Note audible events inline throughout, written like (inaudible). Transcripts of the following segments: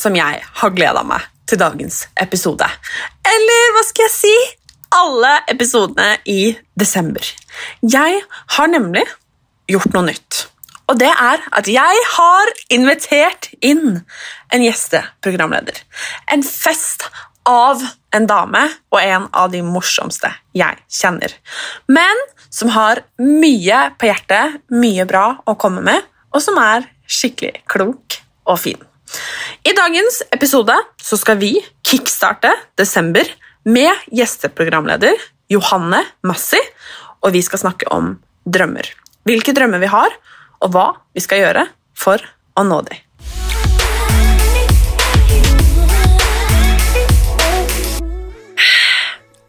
Som jeg har gleda meg til dagens episode. Eller hva skal jeg si? Alle episodene i desember. Jeg har nemlig gjort noe nytt. Og det er at jeg har invitert inn en gjesteprogramleder. En fest av en dame og en av de morsomste jeg kjenner. Men som har mye på hjertet, mye bra å komme med, og som er skikkelig klok og fin. I dagens episode skal vi kickstarte desember med gjesteprogramleder Johanne Massi, og vi skal snakke om drømmer. Hvilke drømmer vi har, og hva vi skal gjøre for å nå dem.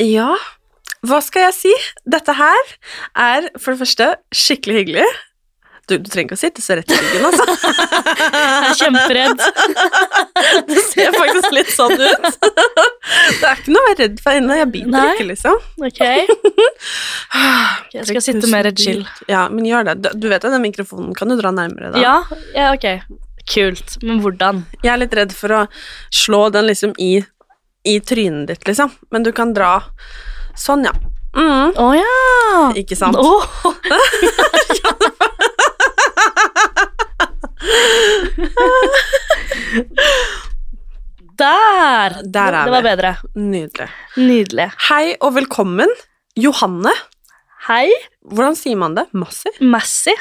Ja, hva skal jeg si? Dette her er for det første skikkelig hyggelig. Du, du trenger ikke å sitte så rett i ryggen, altså. Jeg er kjemperedd. (laughs) Det ser faktisk litt sånn ut. Det er ikke noe å være redd for ennå. Jeg biter Nei. ikke, liksom. (laughs) Ok. Jeg skal sitte mer chill. Ja, men gjør det. Du, vet at den mikrofonen kan du dra nærmere, da. Ja, ja, ok. Kult. Men hvordan? Jeg er litt redd for å slå den liksom i, i trynet ditt, liksom. Men du kan dra sånn, ja. Mm, oh, ja! ikke sant? Åh. (laughs) (laughs) Der! Der er det var bedre. Nydelig. Nydelig. Hei og velkommen, Johanne. Hei, Hvordan sier man det? Massi? Massi.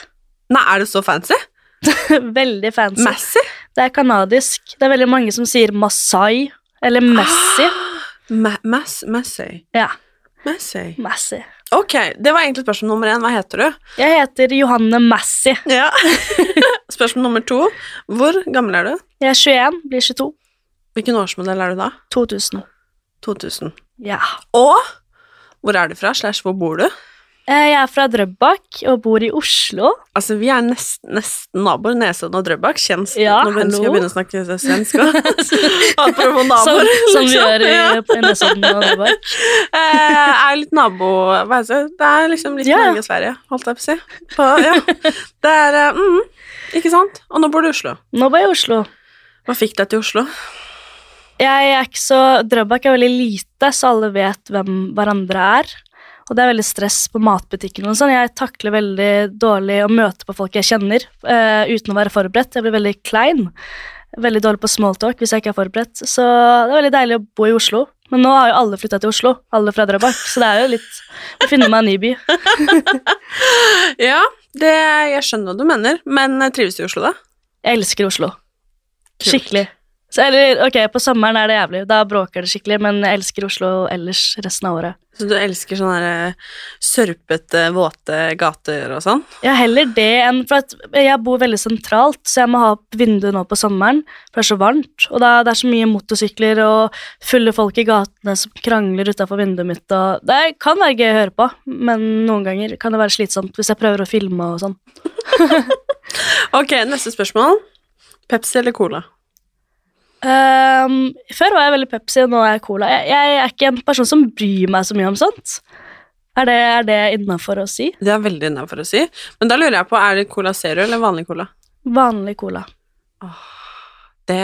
Nei, er det så fancy? (laughs) Veldig fancy. Massi? Det er kanadisk. Det er veldig mange som sier Masai eller Messi. Ma mass Massey. Ja, Massey. Massy. Ok, det var egentlig spørsmål nummer én. Hva heter du? Jeg heter Johanne Massy. Ja. (laughs) spørsmål nummer to. Hvor gammel er du? Jeg er 21, blir 22. Hvilken årsmodell er du da? 2000. 2000. Ja. Og hvor er du fra? Slash hvor bor du? Eh, Jeg er fra Drøbak og bor i Oslo. Altså, vi er nesten, naboer. Nesodden og Drøbak. Kjennes Ja, Nå skal jeg begynne å snakke svensk òg. (laughs) Apropos Som, naboer. som vi liksom. gjør i, i Nesodden og Drøbak. Jeg er litt nabo hva heter det? det er liksom litt Ja, ja. Norge og Sverige, holdt jeg på å si. På, ja. Det er eh, mm, Ikke sant? Og nå bor du i Oslo. Nå bor jeg i Oslo. Hva fikk deg til Oslo? Jeg er ikke så, Drøbak er veldig lite, så alle vet hvem hverandre er. Og det er veldig stress på matbutikken. og sånn. Jeg takler veldig dårlig å møte på folk jeg kjenner uh, uten å være forberedt. Jeg blir veldig klein. Veldig dårlig på smalltalk hvis jeg ikke er forberedt. Så det er veldig deilig å bo i Oslo. Men nå har jo alle flytta til Oslo, alle fra Drøbak, så det er jo litt å finne meg en ny by. (laughs) Ja, det, jeg skjønner hva du mener, men eh, trives du i Oslo, da? Jeg elsker Oslo. Kult. Skikkelig. Så, eller, ok, På sommeren er det jævlig, da bråker det skikkelig, men jeg elsker Oslo ellers resten av året. Så du elsker sånne der, eh, sørpete, våte gater og sånn? Ja, heller det enn For jeg bor veldig sentralt, så jeg må ha opp vinduet nå på sommeren, for det er så varmt. Og da, det er så mye motorsykler og fulle folk i gatene som krangler utafor vinduet mitt. Og det kan være gøy å høre på, men noen ganger kan det være slitsomt hvis jeg prøver å filme og sånn. (laughs) Ok, neste spørsmål. Pepsi eller Cola? Ehm, før var jeg veldig Pepsi, og nå er jeg Cola. Jeg, jeg er ikke en person som bryr meg så mye om sånt. Er det, er det innafor å si? Det er veldig innafor å si. Men da lurer jeg på, er det Cola Zero eller vanlig Cola? Vanlig Cola. Det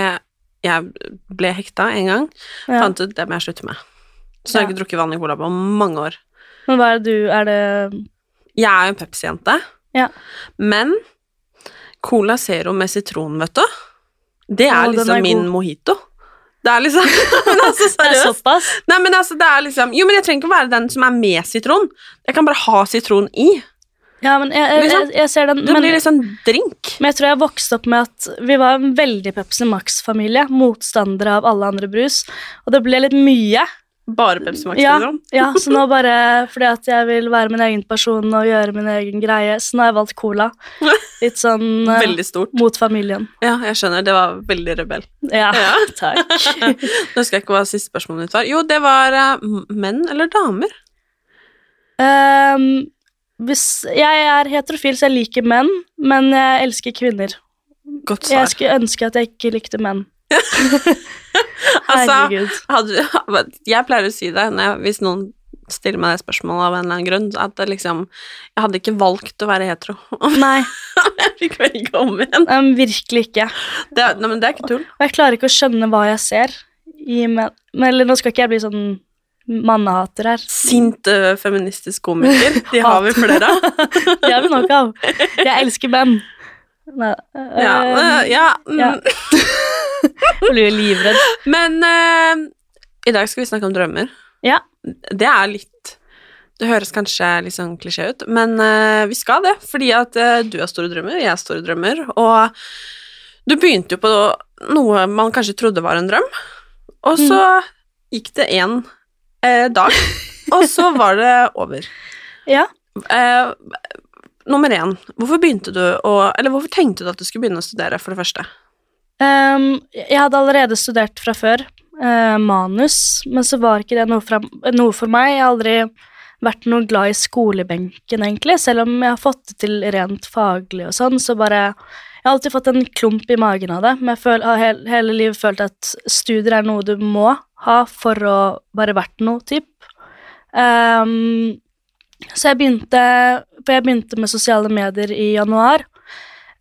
Jeg ble hekta en gang. Ja. Fant ut det må jeg slutte med. Så jeg har ikke drukket vanlig cola på mange år. Men hva er det du Er det Jeg er jo en Pepsi-jente, Ja. men Cola Zero med sitron, vet du, det er liksom er min god. mojito. Det er liksom (laughs) Men altså, (laughs) Det er? Nei, men altså, det er liksom Jo, men jeg trenger ikke å være den som er med sitron. Jeg kan bare ha sitron i. Ja, men jeg, jeg, Liksom, jeg, jeg ser den. Det Men, blir liksom drink. men jeg tror jeg vokste opp med at vi var en veldig Pepsi Max-familie. Motstandere av alle andre brus. Og det ble litt mye. Bare Pepsi Max. Ja, liksom. ja, så nå bare fordi at jeg vil være min egen person og gjøre min egen greie, så nå har jeg valgt cola. (laughs) Litt sånn eh, Veldig stort. mot familien. Ja, jeg skjønner. Det var veldig rebell. Ja, (laughs) Ja. (laughs) takk. Nå husker jeg ikke hva siste spørsmålet mitt var. Jo, det var uh, menn eller damer? Um, hvis, jeg er heterofil, så jeg liker menn, men jeg elsker kvinner. Godt svar. Jeg skulle ønske at jeg ikke likte menn. (laughs) Altså, hadde, (laughs) jeg pleier å si det jeg, hvis noen stiller meg det spørsmålet av en eller annen grunn, at det liksom Jeg hadde ikke valgt å være hetero. (laughs) Nei, jeg fikk velge om igjen. Um, virkelig ikke. Det, nei, men det er ikke tull. Og jeg klarer ikke å skjønne hva jeg ser i menn. Men, eller nå skal ikke jeg bli sånn mannehater her. Sint uh, feministisk komiker. De har vi flere av. Det er vi nok av. Jeg elsker menn. Uh, Ja, øh, ja, mm. ja. Jeg blir livredd. Men uh, i dag skal vi snakke om drømmer. Ja. Det er litt Det høres kanskje litt sånn klisjé ut, men uh, vi skal det. Fordi at uh, du har store drømmer, jeg har store drømmer, og du begynte jo på noe man kanskje trodde var en drøm, og så gikk det eh, dag, og så var det over. (laughs) Ja. Nummer én, hvorfor begynte du å Eller hvorfor tenkte du at du skulle begynne å studere, for det første? Em, jeg hadde allerede studert fra før, uh, manus, men så var ikke det noe, fra, noe for meg. Jeg har aldri vært noe glad i skolebenken, egentlig, selv om jeg har fått det til rent faglig og sånn, så bare Jeg har alltid fått en klump i magen av det, men jeg føl, har hele, hele livet følt at studier er noe du må ha for å være verdt noe, typ. Um, så jeg begynte jeg begynte med sosiale medier i januar.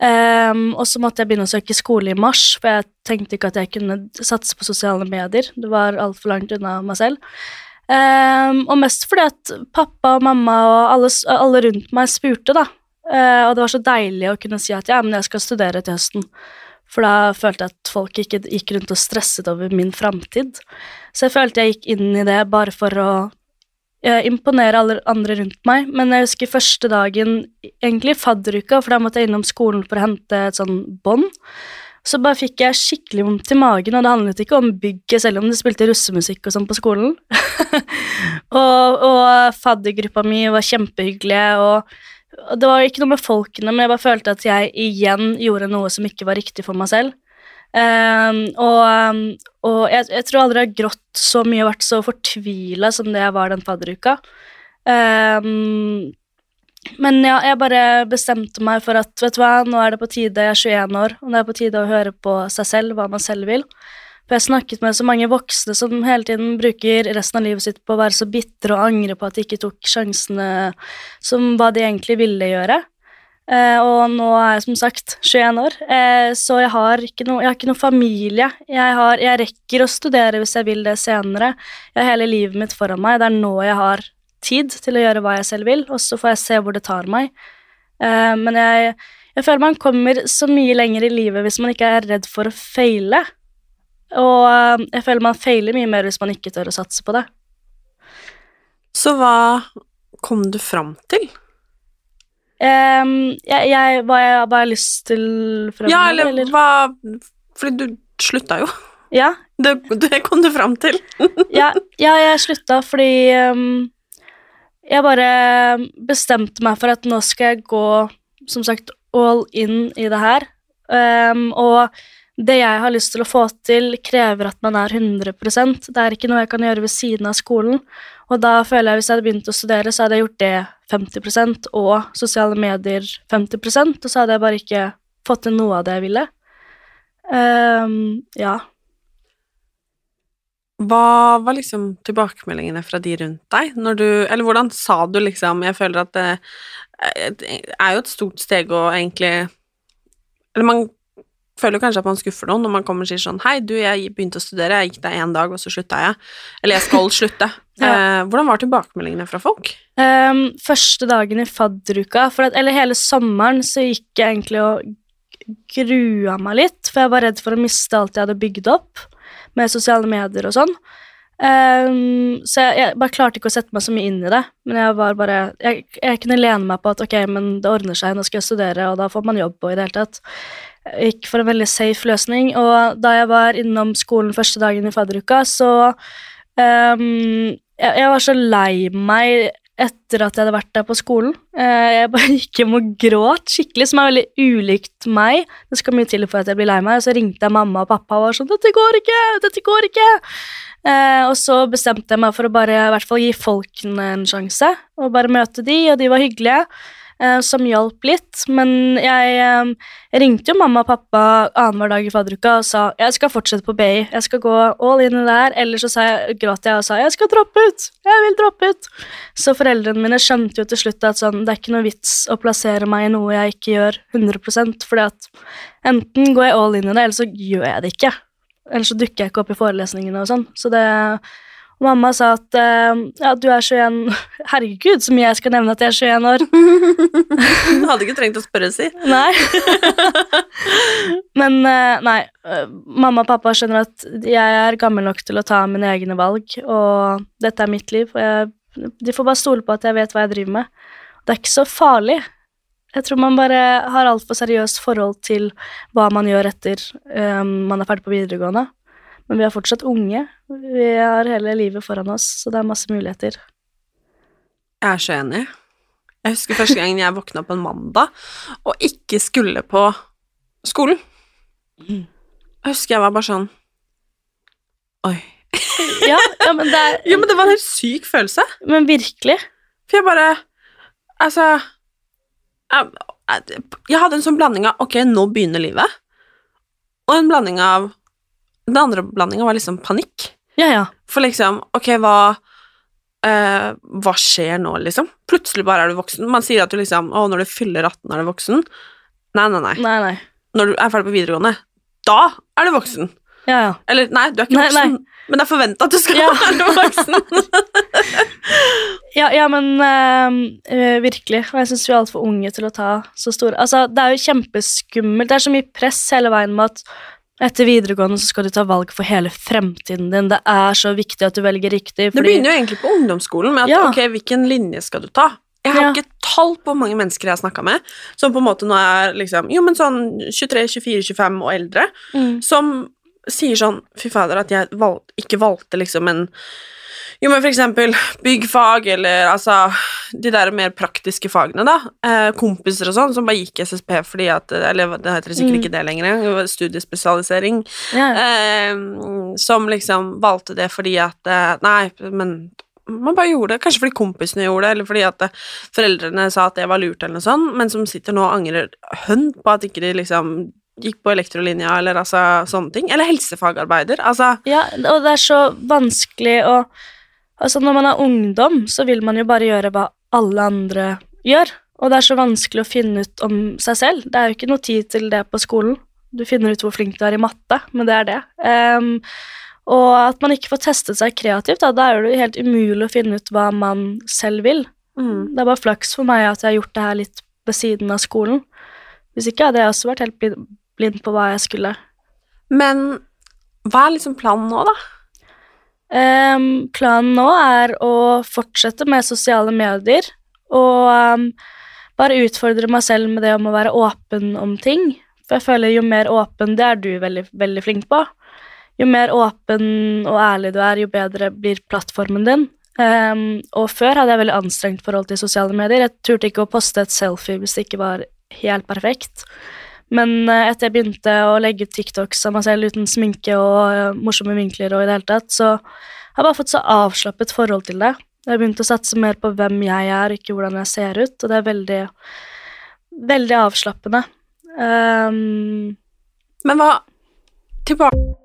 Ehm, og så måtte jeg begynne å søke skole i mars, for jeg tenkte ikke at jeg kunne satse på sosiale medier. Det var altfor langt unna meg selv. Um, og mest fordi at pappa og mamma og alle, alle rundt meg spurte, da. Uh, og det var så deilig å kunne si at ja, men jeg skal studere til høsten. For da følte jeg at folk ikke gikk rundt og stresset over min framtid. Så jeg følte jeg gikk inn i det bare for å imponere alle andre rundt meg. Men jeg husker første dagen, egentlig fadderuka, for da måtte jeg innom skolen for å hente et sånn bånd. Så bare fikk jeg skikkelig vondt i magen, og det handlet ikke om bygget, selv om det spilte russemusikk og sånn på skolen. (laughs) og, og faddergruppa mi var kjempehyggelige, og det var ikke noe med folkene, men jeg bare følte at jeg igjen gjorde noe som ikke var riktig for meg selv. Ehm, og um, og jeg, jeg tror aldri jeg har grått så mye og vært så fortvila som det jeg var den fadderuka. Um, men ja, jeg bare bestemte meg for at vet du hva, nå er det på tide, jeg er 21 år, og det er på tide å høre på seg selv, hva man selv vil. For jeg snakket med så mange voksne som hele tiden bruker resten av livet sitt på å være så bitre og angre på at de ikke tok sjansene som hva de egentlig ville gjøre. Eh, og nå er jeg som sagt 21 år, eh, så jeg har ikke noe, har ikke noe familie. Jeg, har, jeg rekker å studere hvis jeg vil det senere. Jeg har hele livet mitt foran meg. Det er nå jeg har tid til å gjøre hva jeg selv vil, og så får jeg se hvor det tar meg. Eh, men jeg, jeg føler man kommer så mye lenger i livet hvis man ikke er redd for å feile. Og jeg føler man feiler mye mer hvis man ikke tør å satse på det. Så hva kom du fram til? Em, jeg, jeg, hva jeg har lyst til fremover, Ja, eller, hva Fordi du slutta jo. Ja, Det, det kom du fram til. (laughs) ja, ja, jeg slutta fordi um, jeg bare bestemte meg for at nå skal jeg gå, som sagt, all in i det her. Um, og det jeg har lyst til å få til, krever at man er 100 Det er ikke noe jeg kan gjøre ved siden av skolen. Og da føler jeg at hvis jeg hadde begynt å studere, så hadde jeg gjort det 50 og sosiale medier 50% og så hadde jeg bare ikke fått til noe av det jeg ville. Um, ja. Hva var liksom tilbakemeldingene fra de rundt deg? Når du, eller hvordan sa du liksom Jeg føler at det, det er jo et stort steg å egentlig Eller man føler kanskje at man skuffer noen når man kommer og sier sånn Hei, du, jeg begynte å studere, jeg gikk der én dag, og så slutta jeg. Eller jeg skal slutte. (laughs) Ja. eh, hvordan var tilbakemeldingene fra folk? Um, første dagen i fadderuka, for at, eller hele sommeren, så gikk jeg egentlig og grua meg litt, for jeg var redd for å miste alt jeg hadde bygd opp med sosiale medier og sånn. Um, så jeg, jeg bare klarte ikke å sette meg så mye inn i det, men jeg var bare Jeg, jeg kunne lene meg på at ok, men det ordner seg, nå skal jeg studere, og da får man jobb og i det hele tatt. Gikk for en veldig safe løsning, og da jeg var innom skolen første dagen i fadderuka, så um, jeg, jeg var så lei meg etter at jeg hadde vært der på skolen. Uh, jeg bare (laughs) gikk hjem og gråt skikkelig, som er veldig ulikt meg. Det skal mye til for at jeg blir lei meg, og så ringte jeg mamma og pappa og var sånn 'Dette går ikke! Dette går ikke!' Uh, og så bestemte jeg meg for å bare i hvert fall gi folkene en sjanse, og bare møte de, og de var hyggelige. Eh, som hjalp litt, men jeg eh, ringte jo mamma og pappa annenhver dag i fadderuka og sa jeg skal fortsette på BI, jeg skal gå all in her, eller så jeg, gråt jeg og sa jeg skal droppe ut, jeg vil droppe ut. Så foreldrene mine skjønte jo til slutt at sånn, det er ikke noe vits å plassere meg i noe jeg ikke gjør 100% fordi at enten går jeg all in i det, eller så gjør jeg det ikke. Eller så dukker jeg ikke opp i forelesningene og sånn. Så det og mamma sa at eh, ja, du er 21 (laughs) Herregud, så mye jeg skal nevne at jeg er 21 år. (laughs) Du hadde ikke trengt å spørre, si. (laughs) Nei. Men eh, nei. eh, Mamma og pappa skjønner at jeg er gammel nok til å ta mine egne valg, og dette er mitt liv. Og jeg, de får bare stole på at jeg vet hva jeg driver med. Det er ikke så farlig. Jeg tror man bare har altfor seriøst forhold til hva man gjør etter um, man er ferdig på videregående. Men vi er fortsatt unge. Vi har hele livet foran oss, så det er masse muligheter. Jeg er så enig. Jeg husker første gangen jeg våkna på en mandag og ikke skulle på skolen. Jeg husker jeg var bare sånn Oi. Ja, ja men det er (laughs) Jo, men det var en helt syk følelse. Men virkelig. For jeg bare Altså jeg, jeg hadde en sånn blanding av Ok, nå begynner livet, og en blanding av Den andre blandinga var liksom panikk. Ja, ja. For liksom, ok, hva eh, Hva skjer nå, liksom? Plutselig bare er du voksen. Man sier at du liksom Å, når du fyller 18, er du voksen. Nei, nei, nei. Nei, nei. Når du er ferdig på videregående, da er du voksen. Ja, ja. Eller, nei, du er ikke Nei, voksen, men det er forventa at du skal Ja. være voksen. (laughs) Ja, ja men eh, virkelig. Og jeg syns vi er altfor unge til å ta så store Altså, det er jo kjempeskummelt. Det er så mye press hele veien med at etter videregående så skal du ta valg for hele fremtiden din. Det er så viktig at du velger riktig. Det begynner jo egentlig på ungdomsskolen med at Ja. ok, hvilken linje skal du ta? Jeg har Ja. ikke tall på hvor mange mennesker jeg har snakka med som på en måte nå er liksom Jo, men sånn 23, 24, 25 og eldre, Mm. som sier sånn Fy fader, at jeg valg, ikke valgte liksom en Jo, men for eksempel byggfag, eller altså de der mer praktiske fagene, da. Eh, kompiser og sånn, som bare gikk SSP fordi at Eller det heter sikkert Mm. ikke det lenger, studiespesialisering. Yeah. Eh, som liksom valgte det fordi at eh, Nei, men man bare gjorde det. Kanskje fordi kompisene gjorde det, eller fordi at eh, foreldrene sa at det var lurt, eller noe sånt, men som sitter nå og angrer hønt på at ikke de liksom gikk på elektrolinja, eller altså sånne ting. Eller helsefagarbeider. Altså Ja, og det er så vanskelig å Altså, når man er ungdom, så vil man jo bare gjøre hva alle andre gjør. Og det er så vanskelig å finne ut om seg selv. Det er jo ikke noe tid til det på skolen. Du finner ut hvor flink du er i matte, men det er det. Um, og at man ikke får testet seg kreativt, da, da er det jo helt umulig å finne ut hva man selv vil. mm. Det er bare flaks for meg at jeg har gjort det her litt ved siden av skolen. Hvis ikke hadde jeg også vært helt blind, på hva jeg skulle. Men hva er liksom planen nå, da? Um, planen nå er å fortsette med sosiale medier og um, bare utfordre meg selv med det om å være åpen om ting. For jeg føler jo mer åpen, det er du veldig, veldig flink på. Jo mer åpen og ærlig du er, jo bedre blir plattformen din. Um, og før hadde jeg veldig anstrengt forhold til sosiale medier. Jeg turte ikke å poste et selfie hvis det ikke var helt perfekt. Men eh, etter jeg begynte å legge ut TikToks av meg selv uten sminke og eh, morsomme vinkler og i det hele tatt, så har jeg bare fått så avslappet forhold til det. Jeg har begynt å satse mer på hvem jeg er, ikke hvordan jeg ser ut, og det er veldig, veldig avslappende. Um, Men hva Tilbake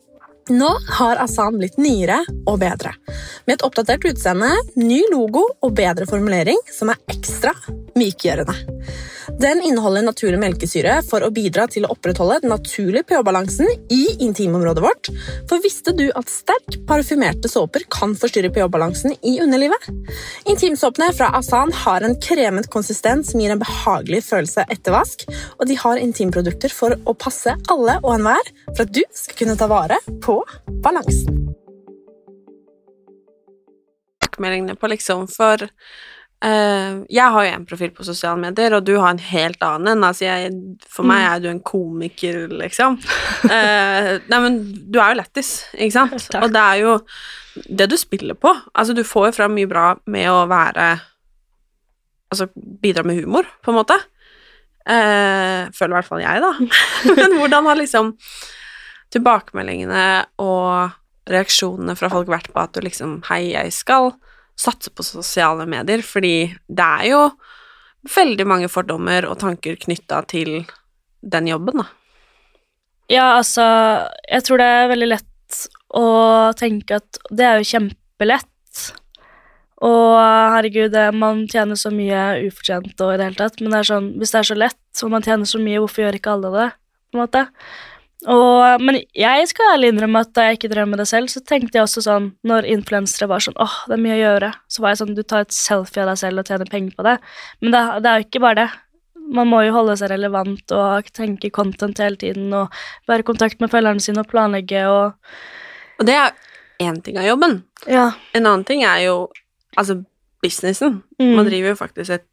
Nå har Asan blitt nyere og bedre. Med et oppdatert utseende, ny logo og bedre formulering som er ekstra mykgjørende. Den inneholder naturlig melkesyre for å bidra til å opprettholde den naturlige pH-balansen i intimområdet vårt. For visste du at sterk parfymerte såper kan forstyrre pH-balansen i underlivet? Intimsåpene fra Asan har en kremet konsistens som gir en behagelig følelse etter vask, og de har intimprodukter for å passe alle og enhver for at du skal kunne ta vare på balansen. Tilbakemeldingene på liksom for Uh, Jeg har jo en profil på sosiale medier, og du har en helt annen en. Altså jeg, for meg er du en komiker, liksom. Uh, (laughs) nei, men du er jo lættis, ikke sant? (laughs) Takk. Og det er jo det du spiller på. Altså, du får jo fram mye bra med å være Altså bidra med humor, på en måte. Uh, føler i hvert fall jeg, da. (laughs) Men hvordan har liksom tilbakemeldingene og reaksjonene fra folk vært på at du liksom Hei, jeg skal satse på sosiale medier, fordi det er jo veldig mange fordommer og tanker knytta til den jobben, da. Ja, altså Jeg tror det er veldig lett å tenke at det er jo kjempelett. Og herregud, man tjener så mye ufortjent og i det hele tatt, men det sånn, hvis det er så lett, og man tjener så mye, hvorfor gjør ikke alle det? på en måte? Og, men jeg skal ærlig innrømme at da jeg ikke drev med det selv, så tenkte jeg også sånn, når influensere var sånn åh, det er mye å gjøre, så var jeg sånn, du tar et selfie av deg selv og tjener penger på det. Men det, det er jo ikke bare det. Man må jo holde seg relevant og tenke content hele tiden og være i kontakt med følgerne sine og planlegge og Og det er én ting av jobben. Ja. En annen ting er jo altså businessen. Mm. Man driver jo faktisk et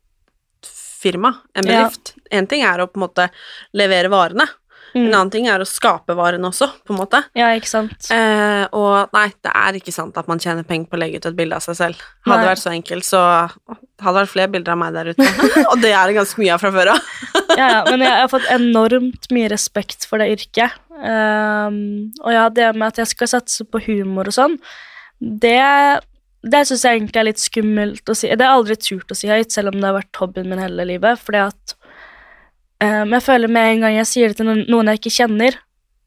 firma, en bedrift. Én En ting er å på en måte levere varene. En Mm. annen ting er å skape varene også, på en måte. Ja, ikke sant. Eh, og nei, det er ikke sant at man tjener penger på å legge ut et bilde av seg selv. Hadde det vært så enkelt, så hadde det vært flere bilder av meg der ute. (laughs) (laughs) og det er det ganske mye av fra før av. (laughs) Ja, ja, men jeg har fått enormt mye respekt for det yrket. Um, og ja, det med at jeg skal satse på humor og sånn, det, det syns jeg egentlig er litt skummelt å si. Det har jeg aldri turt å si høyt, selv om det har vært hobbyen min hele livet. Fordi at ehm, jeg føler med en gang jeg sier det til noen, jeg ikke kjenner,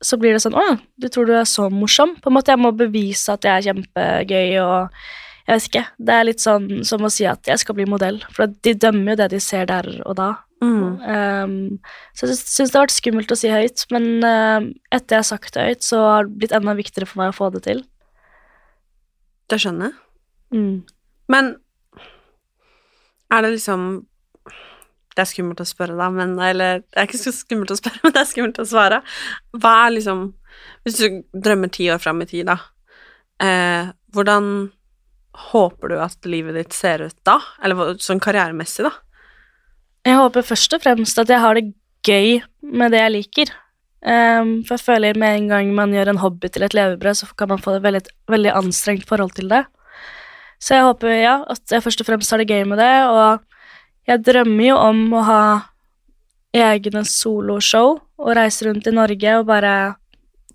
så blir det sånn Å, du tror du er så morsom? På en måte Jeg må bevise at jeg er kjempegøy og jeg vet ikke. Det er litt sånn som å si at jeg skal bli modell, for de dømmer jo det de ser der og da. Um, så jeg syns det har vært skummelt å si høyt, men uh, etter jeg har sagt det høyt, så har det blitt enda viktigere for meg å få det til. Det skjønner jeg. Mm. Men er det liksom Det er skummelt å spørre, da, men Eller det er ikke så skummelt å spørre, (laughs) men det er skummelt å svare. Hva er liksom Hvis du drømmer ti år fram i tid, da, eh, hvordan håper du at livet ditt ser ut da? Eller sånn karrieremessig, da? Jeg håper først og fremst at jeg har det gøy med det jeg liker. Um, for jeg føler med en gang man gjør en hobby til et levebrød, så kan man få et veldig, veldig anstrengt forhold til det. Så jeg håper ja, at jeg først og fremst har det gøy med det, og jeg drømmer jo om å ha egne soloshow og reise rundt i Norge og bare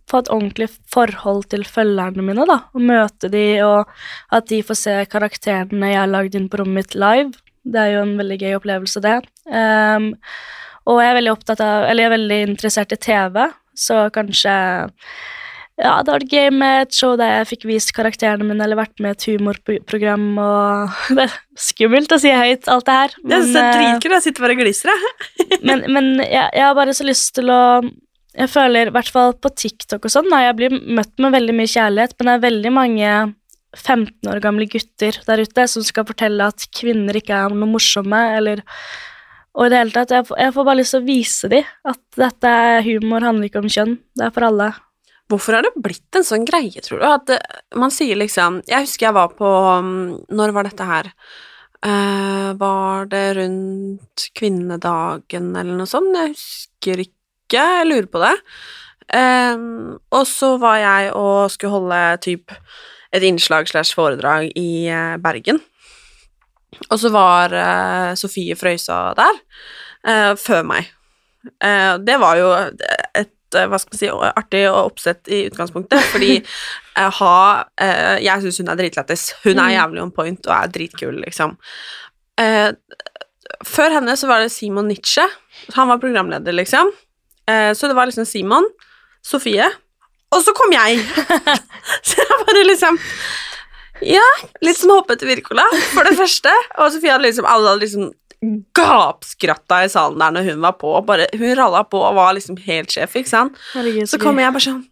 få et ordentlig forhold til følgerne mine, da, og møte de, og at de får se karakterene jeg har lagd inn på rommet mitt live. Det er jo en veldig gøy opplevelse, det. Um, og jeg er veldig opptatt av, eller jeg er veldig interessert i TV, så kanskje ja, det har vært gøy med et show der jeg fikk vist karakterene mine, eller vært med i et humorprogram, og (laughs) det er skummelt å si høyt, alt det her. Synes det er eh, dritkult. Jeg sitter bare og gliser, jeg. (laughs) men, men jeg, jeg har bare så lyst til å Jeg føler, i hvert fall på TikTok og sånn, da, jeg blir møtt med veldig mye kjærlighet, men det er veldig mange 15 år gamle gutter der ute som skal fortelle at kvinner ikke er noe morsomme, eller Og i det hele tatt, jeg, jeg får bare lyst til å vise dem at dette er humor handler ikke om kjønn, det er for alle. Hvorfor har det blitt en sånn greie, tror du? At man sier liksom Jeg husker jeg var på um, Når var dette her? Uh, var det rundt kvinnedagen eller noe sånt? Jeg husker ikke. Jeg lurer på det. Uh, og så var jeg og skulle holde typ et innslag slash foredrag i eh, Bergen. Og så var uh, Sofie Frøysa der eh, før meg. Eh, det var jo et eh, hva skal man si, artig og oppsett i utgangspunktet, fordi (laughs) eh, eh, jeg syns hun er dritlættis. Hun er jævlig on point og er dritkul, liksom. Eh, før henne så var det Simon Nietzsche. Han var programleder, liksom. Så det var liksom Simon, Sofie, og så kom jeg. (laughs) så jeg bare liksom Ja, litt sånn hoppet til Wirkola, for det (laughs) første. Og Sofie hadde liksom Alle hadde liksom gapskratta i salen der når hun var på. Bare, hun ralla på og var liksom helt sjef, ikke sant. Herregud, Så kommer jeg bare sånn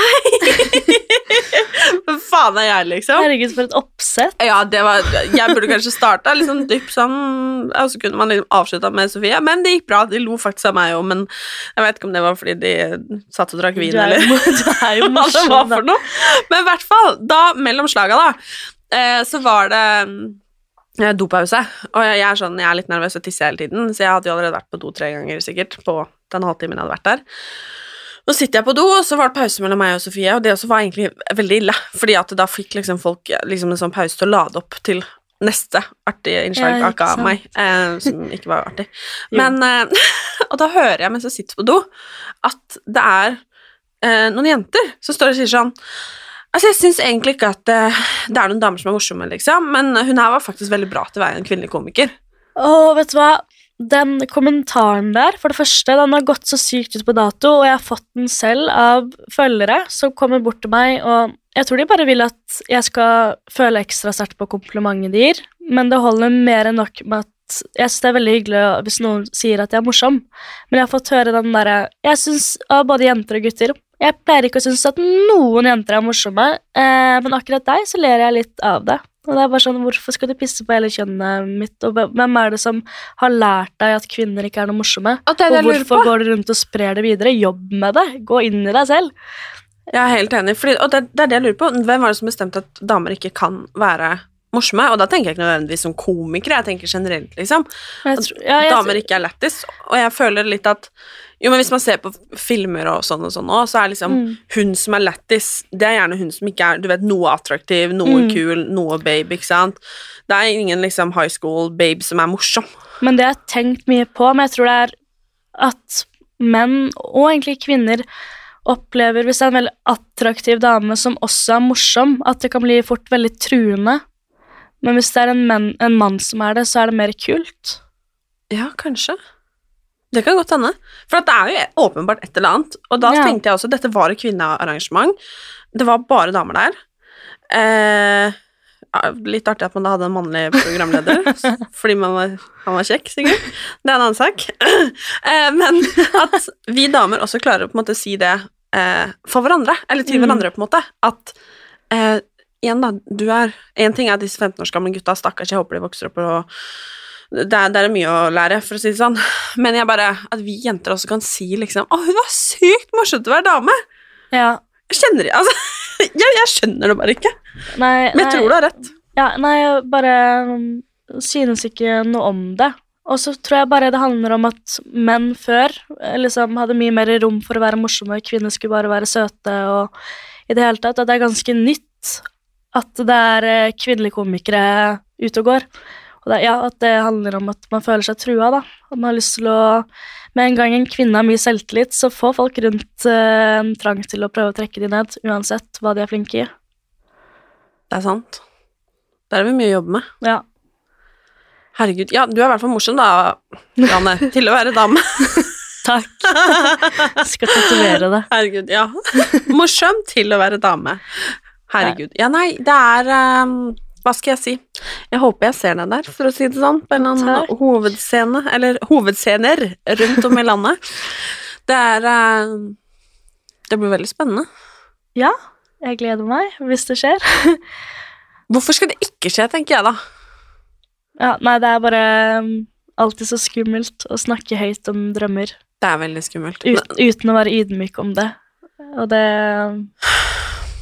Hei! (laughs) Hva faen er jeg, liksom? Herregud, for et oppsett. Ja, det var Jeg burde kanskje starta liksom dypt sånn, og så kunne man liksom avslutta med Sofie. Men det gikk bra. De lo faktisk av meg òg, men jeg vet ikke om det var fordi de satt og drakk vin, Du er eller du er jo hva det var for noe. Men i hvert fall, da, mellom slaga, da, eh, så var det dopause. Og jeg, jeg er sånn, jeg er litt nervøs og tisser hele tiden, så jeg hadde jo allerede vært på do tre ganger sikkert på den halvtimen jeg hadde vært der. Nå sitter jeg på do, og så var det pause mellom meg og Sofie, og det også var egentlig veldig ille, fordi at da fikk liksom folk liksom en sånn pause til å lade opp til neste artige innslag Ja, av meg, eh, som ikke var artig. (laughs) Men, eh, (laughs) og da hører jeg mens jeg sitter på do, at det er eh, noen jenter som står og sier sånn Altså, jeg syns egentlig ikke at uh, det er noen damer som er morsomme, liksom, men hun her var faktisk veldig bra til å være en kvinnelig komiker. Åh, vet du hva? Den kommentaren der, for det første, den har gått så sykt ut på dato, og jeg har fått den selv av følgere som kommer bort til meg, og jeg tror de bare vil at jeg skal føle ekstra sterkt på komplimentet de gir, men det holder mer enn nok med at jeg synes det er veldig hyggelig hvis noen sier at jeg er morsom, men jeg har fått høre den derre Jeg syns av både jenter og gutter Jeg pleier ikke å synes at noen jenter er morsomme, eh, men akkurat deg så ler jeg litt av det. Og det er bare sånn, Hvorfor skal du pisse på hele kjønnet mitt, og hvem er det som har lært deg at kvinner ikke er noe morsomme? Og hvorfor går du rundt og sprer det videre? Jobb med det. Gå inn i deg selv. Jeg er helt enig, fordi, og det, det er det jeg lurer på. Hvem var det som bestemte at damer ikke kan være morsomme? Og da tenker jeg ikke nødvendigvis som komikere, jeg tenker generelt, liksom. Jeg tror- ja, jeg- damer ikke er lættis. Og jeg føler litt at Jo, men hvis man ser på filmer og sånn og sånn òg, så er liksom Mm. hun som er lættis, det er gjerne hun som ikke er du vet, noe attraktiv, noe Mm. kul, noe babe, ikke sant. Det er ingen liksom high school babe som er morsom. Men det har jeg tenkt mye på, men jeg tror det er at menn, og egentlig kvinner, opplever hvis det er en veldig attraktiv dame som også er morsom, at det kan bli fort veldig truende. Men hvis det er en, menn, en mann som er det, så er det mer kult. Ja, kanskje. Det kan godt hende. For at det er jo åpenbart et eller annet. Og da Ja. tenkte jeg også dette var et kvinnearrangement. Det var bare damer der. Eh, litt artig at man da hadde en mannlig programleder, (laughs) fordi man var, han var kjekk, sikkert. Det er en annen sak. (clears throat) Eh, men at vi damer også klarer å på en måte si det eh, for hverandre, eller til Mm. hverandre, på en måte. At eh, igjen, da, du er En ting er disse 15 år gamle gutta, stakkars, jeg håper de vokser opp og det er, det er mye å lære, for å si det sånn. Men jeg bare, at vi jenter også kan si liksom Å, hun var sykt morsomt å være dame! Ja, Jeg kjenner altså. (laughs) Jeg, jeg skjønner det bare ikke. nei, Men jeg nei, tror du har rett. Ja, nei, jeg bare um, synes ikke noe om det. Og så tror jeg bare det handler om at menn før eh, liksom hadde mye mer rom for å være morsomme, kvinner skulle bare være søte og i det hele tatt. At det er ganske nytt at det er eh, kvinnelige komikere ute og går. Og det, ja, at det handler om at man føler seg trua, da. At man har lyst til å Med en gang en kvinne har mye selvtillit, så får folk rundt eh, en trang til å prøve å trekke de ned, uansett hva de er flinke i. Det er sant. Der har vi mye å jobbe med. Ja. Herregud. Ja, du er i hvert fall morsom, da, Janne, (laughs) til å være dame. (laughs) Takk. Jeg Skal tatovere det. Herregud, ja. Morsom til å være dame. Herregud. Ja, nei, det er ehm, Hva skal jeg si? Jeg håper jeg ser deg der, for å si det sånn, på en eller annen Takk. hovedscene, eller hovedscener rundt om i landet. Det er ehm, Det blir veldig spennende. Ja, jeg gleder meg hvis det skjer. (laughs) Hvorfor skal det ikke skje, tenker jeg da. Ja, nei, det er bare um, alltid så skummelt å snakke høyt om drømmer Det er veldig skummelt. ut, uten å være ydmyk om det. Og det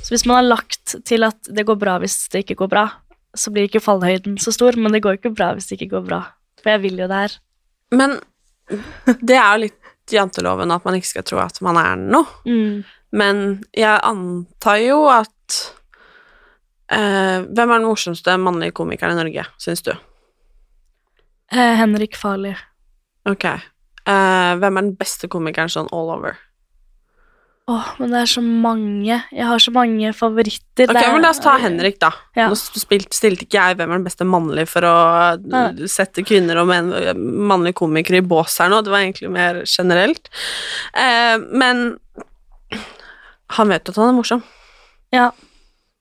Så hvis man har lagt til at det går bra hvis det ikke går bra, så blir ikke fallhøyden så stor, men det går ikke bra hvis det ikke går bra. For jeg vil jo det her. men det er jo litt janteloven at man ikke skal tro at man er noe. Mm. Men jeg antar jo at eh, Hvem er den morsomste mannlige komikeren i Norge, syns du? Eh, Henrik Farley. Ok. Eh, hvem er den beste komikeren sånn all over? Åh, men det er så mange. Jeg har så mange favoritter. Ok, men La oss ta Henrik, da. Ja. Nå spilte, stilte ikke jeg hvem er den beste mannlige for å Nei. sette kvinner og menn, mannlige komikere i bås her nå. Det var egentlig mer generelt. Eh, men han vet jo at han er morsom. Ja.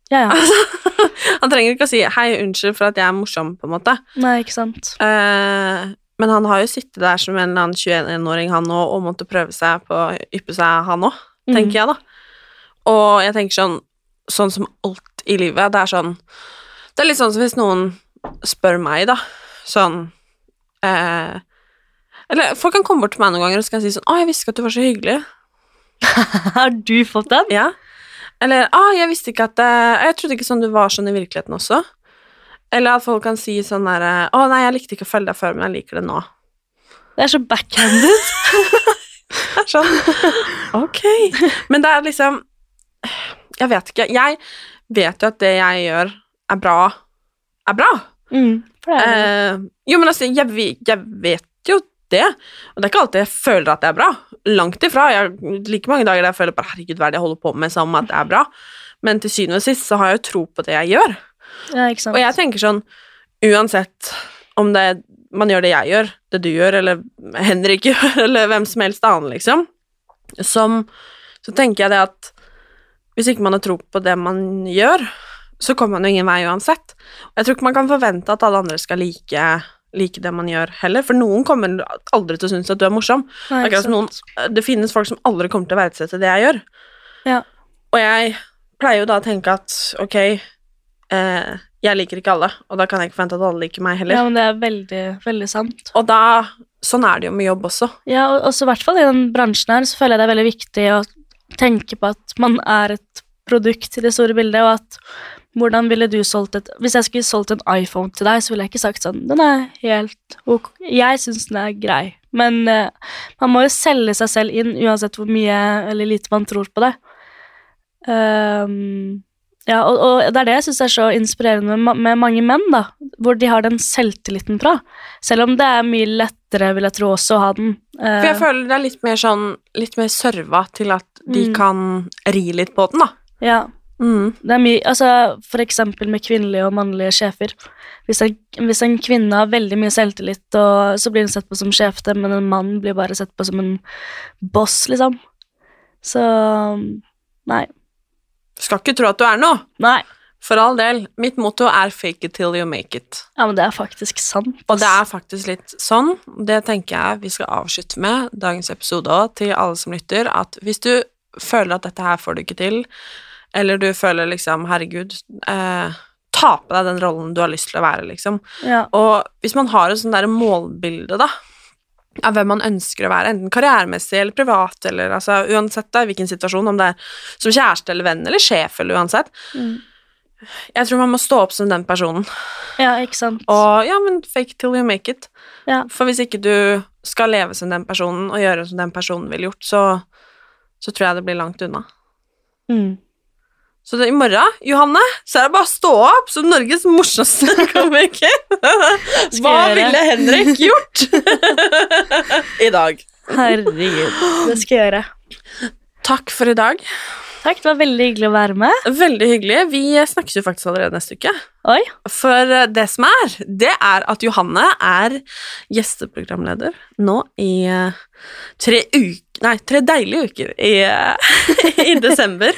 Ja, ja. (laughs) Han trenger ikke å si 'hei, unnskyld for at jeg er morsom', på en måte. Nei, ikke sant. Eh, men han har jo sittet der som en eller annen 21-åring, han òg, og måtte prøve seg på å yppe seg, han òg, tenker jeg, da. Og jeg tenker sånn Sånn som alt i livet, det er sånn Det er litt sånn som hvis noen spør meg, da, sånn eh, Eller folk kan komme bort til meg noen ganger og så kan jeg si sånn 'Å, jeg visste ikke at du var så hyggelig'. (laughs) Har du fått den? Ja. Eller 'Å, jeg visste ikke at eh, Jeg trodde ikke sånn du var sånn i virkeligheten også'. Eller at folk kan si sånn derre 'Å, nei, jeg likte ikke å følge deg før, men jeg liker det nå'. Det er så backhanded. (laughs) (laughs) Sånn Ok. Men det er liksom Jeg vet ikke. Jeg vet jo at det jeg gjør, er bra. Er bra. Mm, for det er det. Eh, jo, men altså, jeg, jeg vet jo det. Og det er ikke alltid jeg føler at det er bra. Langt ifra. Jeg har like mange dager der jeg føler bare herregud, hva er det jeg holder på med, som at det er bra. Men til syvende og sist så har jeg jo tro på det jeg gjør. Ja. Og jeg tenker sånn, uansett om det man gjør det jeg gjør, det du gjør, eller Henrik (laughs) gjør, eller hvem som helst annen, liksom, som, så tenker jeg det at hvis ikke man har tro på det man gjør, så kommer man jo ingen vei uansett. Og jeg tror ikke man kan forvente at alle andre skal like, like det man gjør heller, for noen kommer aldri til å synes at du er morsom. Nei, Akkurat som noen, det finnes folk som aldri kommer til å verdsette det jeg gjør. Ja. Og jeg pleier jo da å tenke at ok, eh, jeg liker ikke alle, og da kan jeg ikke forvente at alle liker meg heller. Ja, men det er veldig, veldig sant. Og da, sånn er det jo med jobb også. Ja, og også i hvert fall i den bransjen her, så føler jeg det er veldig viktig å tenke på at man er et produkt i det store bildet, og at hvordan ville du solgt et Hvis jeg skulle solgt en iPhone til deg, så ville jeg ikke sagt sånn Den er helt ok. Jeg syns den er grei. Men uh, man må jo selge seg selv inn, uansett hvor mye eller lite man tror på det. Ehm, ja, og, og det er det jeg syns er så inspirerende med, med mange menn, da. Hvor de har den selvtilliten fra. Selv om det er mye lettere, vil jeg tro, også å ha den. eh, For jeg føler det er litt mer sånn Litt mer serva til at de Mm. kan ri litt på den, da. ja, Mm. det er mye Altså for eksempel med kvinnelige og mannlige sjefer. Hvis en, hvis en kvinne har veldig mye selvtillit, og så blir hun sett på som sjefete, men en mann blir bare sett på som en boss, liksom. Så Nei. Skal ikke tro at du er noe. Nei. For all del. Mitt motto er 'fake it till you make it'. Ja, men det er faktisk sant. Og det er faktisk litt sånn. Det tenker jeg vi skal avslutte med dagens episode òg, til alle som lytter, at hvis du føler at dette her får du ikke til, eller du føler liksom herregud, eh, ta på deg den rollen du har lyst til å være, liksom. Ja. Og hvis man har et sånt der målbilde, da, av hvem man ønsker å være, enten karrieremessig eller privat, eller altså uansett da, i hvilken situasjon, om det er som kjæreste eller venn eller sjef eller uansett, Mm. jeg tror man må stå opp som den personen. ja, ikke sant. Og ja, men fake till you make it. Ja. For hvis ikke du skal leve som den personen og gjøre som den personen ville gjort, så, så tror jeg det blir langt unna. Mm. Så i morgen, Johanne, så er det bare å stå opp som Norges morsomste (laughs) komiker. Hva ville Henrik gjort (laughs) i dag? Herregud. Det skal jeg gjøre. Takk for i dag. Takk, det var veldig hyggelig å være med. Veldig hyggelig. Vi snakkes jo faktisk allerede neste uke. Oi. For eh, det som er, det er at Johanne er gjesteprogramleder nå i eh, tre uker Nei, tre deilige uker i, (laughs) i desember.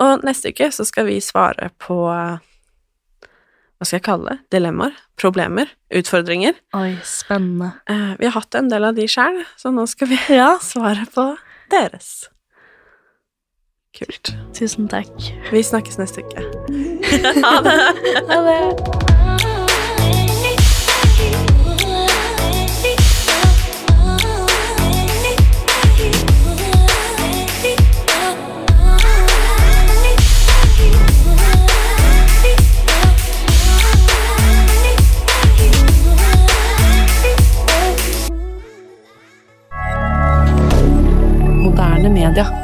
Og neste uke så skal vi svare på Hva skal jeg kalle det? Dilemmaer? Problemer? Utfordringer? Oi, spennende. Eh, Vi har hatt en del av de sjøl, så nå skal vi Ja, (laughs) svare på deres. Kult. tusen takk. Vi snakkes neste uke. (laughs) ha det. Ha det. milliardaire